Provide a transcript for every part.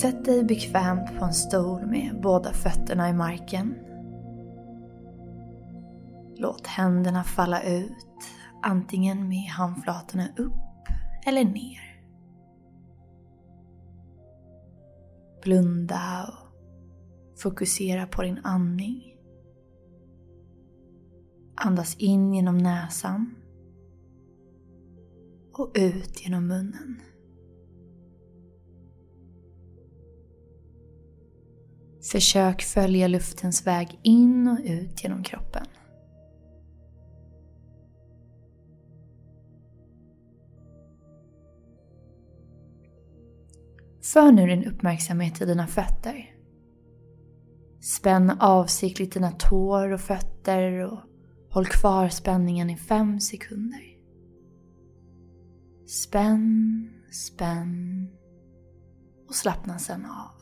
Sätt dig bekvämt på en stol med båda fötterna i marken. Låt händerna falla ut, antingen med handflatorna upp eller ner. Blunda och fokusera på din andning. Andas in genom näsan och ut genom munnen. Försök följa luftens väg in och ut genom kroppen. För nu din uppmärksamhet till dina fötter. Spänn avsiktligt dina tår och fötter och håll kvar spänningen i fem sekunder. Spänn, spänn och slappna sedan av.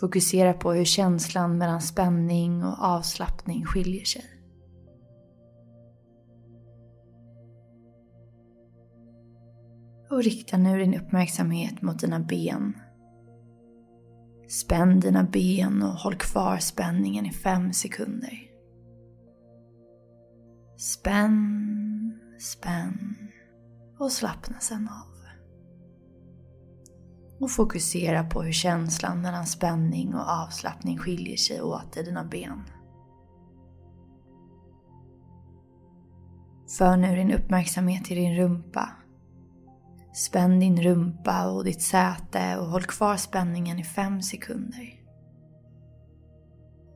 Fokusera på hur känslan mellan spänning och avslappning skiljer sig. Och rikta nu din uppmärksamhet mot dina ben. Spänn dina ben och håll kvar spänningen i fem sekunder. Spänn, spänn och slappna sen av. Och fokusera på hur känslan mellan spänning och avslappning skiljer sig åt i dina ben. För nu din uppmärksamhet till din rumpa Spänn din rumpa och ditt säte och håll kvar spänningen i fem sekunder.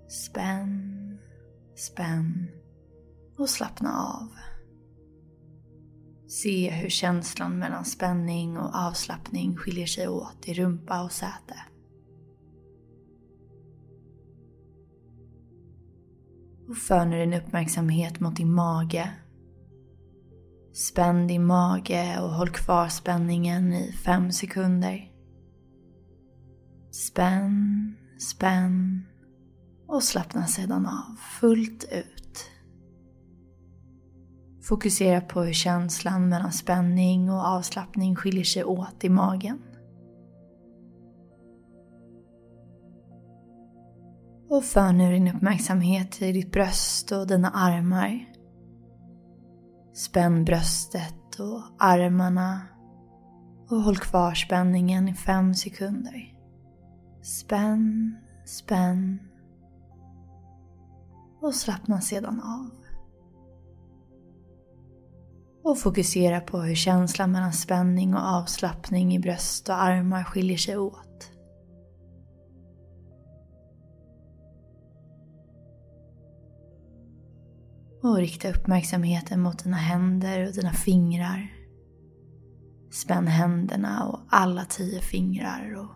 Spänn, spänn och slappna av. Se hur känslan mellan spänning och avslappning skiljer sig åt i rumpa och säte. Och för nu din uppmärksamhet mot din mage Spänn din mage och håll kvar spänningen i fem sekunder. Spänn, spänn och slappna sedan av fullt ut. Fokusera på hur känslan mellan spänning och avslappning skiljer sig åt i magen. Och för nu din uppmärksamhet till ditt bröst och dina armar Spänn bröstet och armarna och håll kvar spänningen i fem sekunder. Spänn, spänn och slappna sedan av. Och fokusera på hur känslan mellan spänning och avslappning i bröst och armar skiljer sig åt. Och rikta uppmärksamheten mot dina händer och dina fingrar. Spänn händerna och alla tio fingrar och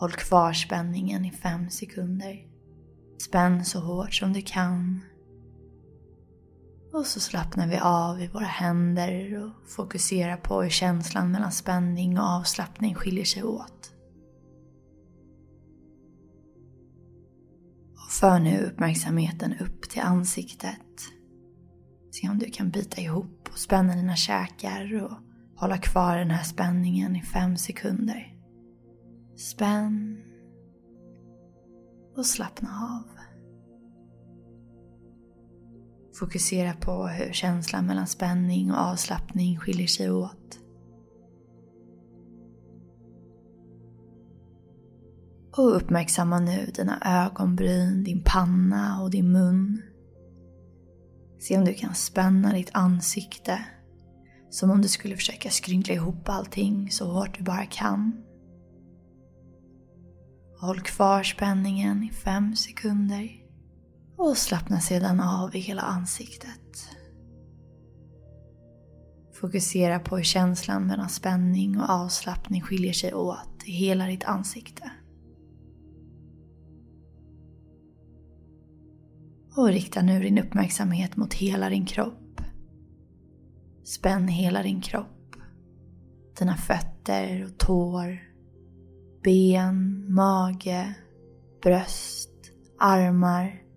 håll kvar spänningen i fem sekunder. Spänn så hårt som du kan. Och så slappnar vi av i våra händer och fokuserar på hur känslan mellan spänning och avslappning skiljer sig åt. Och för nu uppmärksamheten upp till ansiktet. Se om du kan bita ihop och spänna dina käkar och hålla kvar den här spänningen i fem sekunder. Spänn och slappna av. Fokusera på hur känslan mellan spänning och avslappning skiljer sig åt. Och uppmärksamma nu dina ögonbryn, din panna och din mun. Se om du kan spänna ditt ansikte som om du skulle försöka skrynkla ihop allting så hårt du bara kan. Håll kvar spänningen i fem sekunder och slappna sedan av i hela ansiktet. Fokusera på hur känslan mellan spänning och avslappning skiljer sig åt i hela ditt ansikte. Och rikta nu din uppmärksamhet mot hela din kropp. Spänn hela din kropp. Dina fötter och tår. Ben, mage, bröst, armar,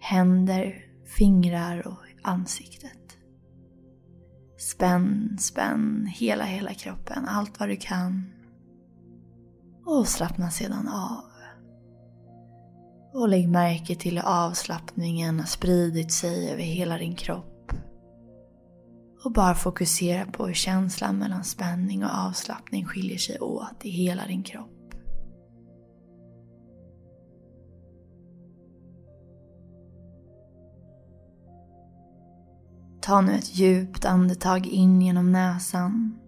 händer, fingrar och ansiktet. Spänn, spänn hela, hela kroppen. Allt vad du kan. Och slappna sedan av. Och lägg märke till hur avslappningen har spridit sig över hela din kropp. Och bara fokusera på hur känslan mellan spänning och avslappning skiljer sig åt i hela din kropp. Ta nu ett djupt andetag in genom näsan.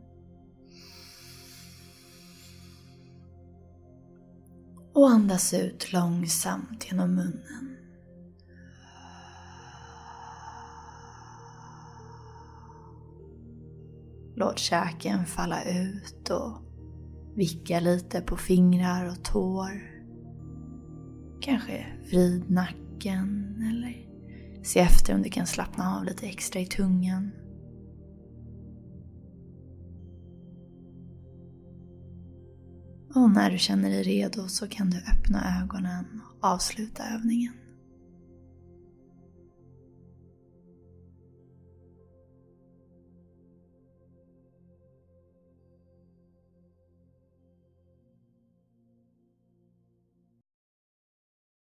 Och andas ut långsamt genom munnen. Låt käken falla ut och vicka lite på fingrar och tår. Kanske vrid nacken eller se efter om du kan slappna av lite extra i tungan. Och när du känner dig redo så kan du öppna ögonen och avsluta övningen.